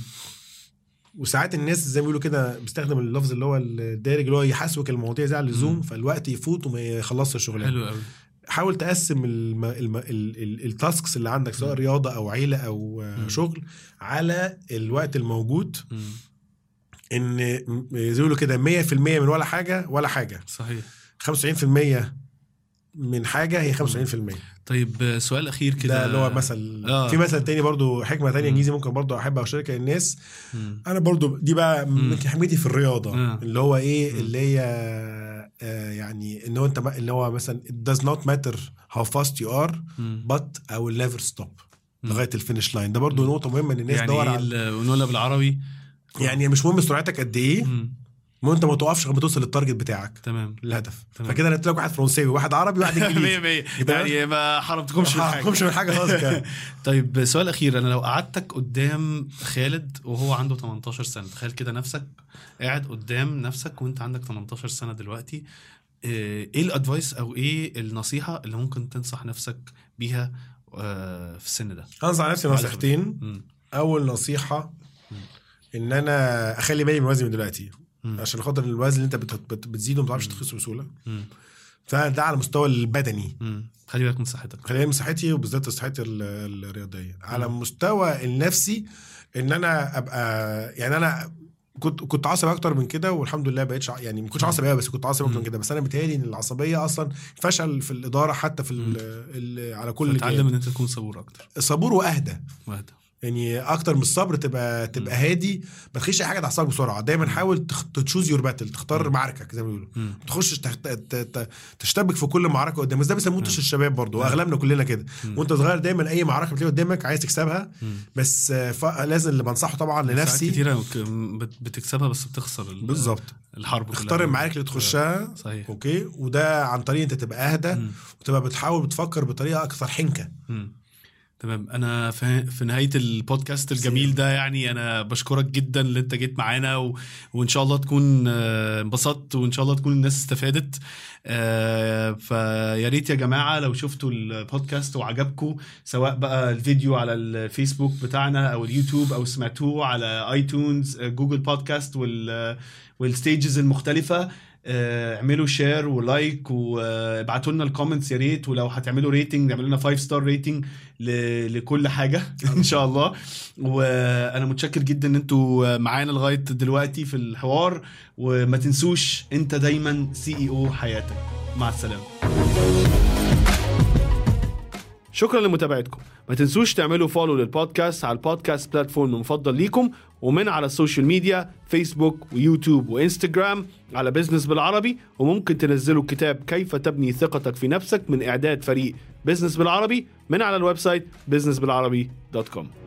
وساعات الناس زي ما بيقولوا كده بيستخدم اللفظ اللي هو الدارج اللي هو يحاسبك المواضيع زي على اللزوم. فالوقت يفوت وما يخلصش الشغلانة حلو قوي حاول تقسم الم... الم... ال... ال... التاسكس اللي عندك سواء. رياضة أو عيلة أو مم. شغل على الوقت الموجود مم. إن زي ما بيقولوا كده 100% من ولا حاجة ولا حاجة صحيح 95% من حاجة هي 95% طيب سؤال أخير كده ده اللي هو مثل آه. في مثل تاني برضو حكمة تانية. إنجليزي ممكن برضو احب اشاركها للناس. أنا برضو دي بقى. من حكمتي في الرياضة آه. اللي هو إيه مم. اللي هي آه يعني إن هو أنت ما- اللي هو مثلا it does not matter how fast you are مم. but I will never stop. لغاية ال finish line ده برضو مم. نقطة مهمة إن الناس يعني تدور إيه على ونقولها بالعربي يعني مش مهم سرعتك قد إيه المهم انت ما توقفش لغايه ما توصل لل target بتاعك. تمام. الهدف. تمام. فكده أنا قلت لك واحد فرنساوي واحد عربي واحد انجليزي. مية يبقى- يعني ما حرمتكمش من حاجة. حرمتكمش من حاجة خالص كده. طيب سؤال أخير. أنا لو قعدتك قدام خالد وهو عنده 18 سنة تخيل كده نفسك قاعد قدام نفسك وانت عندك 18 سنة دلوقتي آه، إيه الأدفايس أو إيه النصيحة اللي ممكن تنصح نفسك بيها آه، في السن ده؟ أنصح نفسي نصيحتين. أول نصيحة إن أنا أخلي بالي من وزني من دلوقتي. مم. عشان خاطر الوزن اللي انت بت- بت- بتزيده ما بتعرفش تخسه بسهولة. فده على المستوى البدني مم. خلي بالك من صحتك خلينا بالي من صحتي وبالذات صحتي ال- الرياضية على. المستوى النفسي ان أنا ابقى يعني أنا كنت كنت عصبي أكتر من كده والحمد لله بقيتش يعني ما كنتش. عصبي قوي بس كنت عصبي أكتر من. كده بس أنا بيتهيألي إن العصبية أصلا فشل في الإدارة حتى في ال ال على كل تتعلم الجهات. إن أنت تكون صبور أكتر صبور وأهدى وأهدى يعني أكتر من الصبر تبقى تبقى هادي ما تخليش أي حاجة تعصبك بسرعة دايما حاول تشوز يور باتل تختار. معاركك زي ما بيقولوا. ما تخشش تشتبك في كل معركة قدام بس ده بيسموه طش الشباب برضه. واغلبنا كلنا كده. وأنت صغير دايما أي معركة بتلاقي قدامك عايز تكسبها. بس لازم اللي بنصحه طبعا لنفسي كتيرة ك- بت- بتكسبها بس بتخسر ال- بالظبط الحرب. اختار المعارك اللي تخشها صحيح أوكي وده عن طريق أنت تبقى أهدى. وتبقى بتحاول بتفكر بطريقة أكثر حنكة. تمام. أنا في, نهاية البودكاست الجميل ده يعني أنا بشكرك جدا اللي أنت جيت معانا و... وإن شاء الله تكون آه، انبسطت وإن شاء الله تكون الناس استفادت. آه، فيا ريت يا جماعة لو شفتوا البودكاست وعجبكم سواء بقى الفيديو على الفيسبوك بتاعنا أو اليوتيوب أو سمعتوه على iTunes آه، Google Podcast وال وال stages المختلفة. اعملوا share و like وابعتوا لنا ال comments يا ريت ولو هتعملوا rating اعملوا لنا 5 star rating لكل حاجة إن شاء الله. وأنا متشكر جدا إن أنتوا معانا لغاية دلوقتي في الحوار وما تنسوش أنت دايما CEO حياتك. مع السلامة. شكرا لمتابعتكم. ما تنسوش تعملوا follow لل podcast على ال podcast platform المفضل ليكم ومن على ال social media فيسبوك ويوتيوب وانستجرام على business بالعربي. وممكن تنزلوا كتاب كيف تبني ثقتك في نفسك من إعداد فريق business بالعربي من على ال website businessbilarabi.com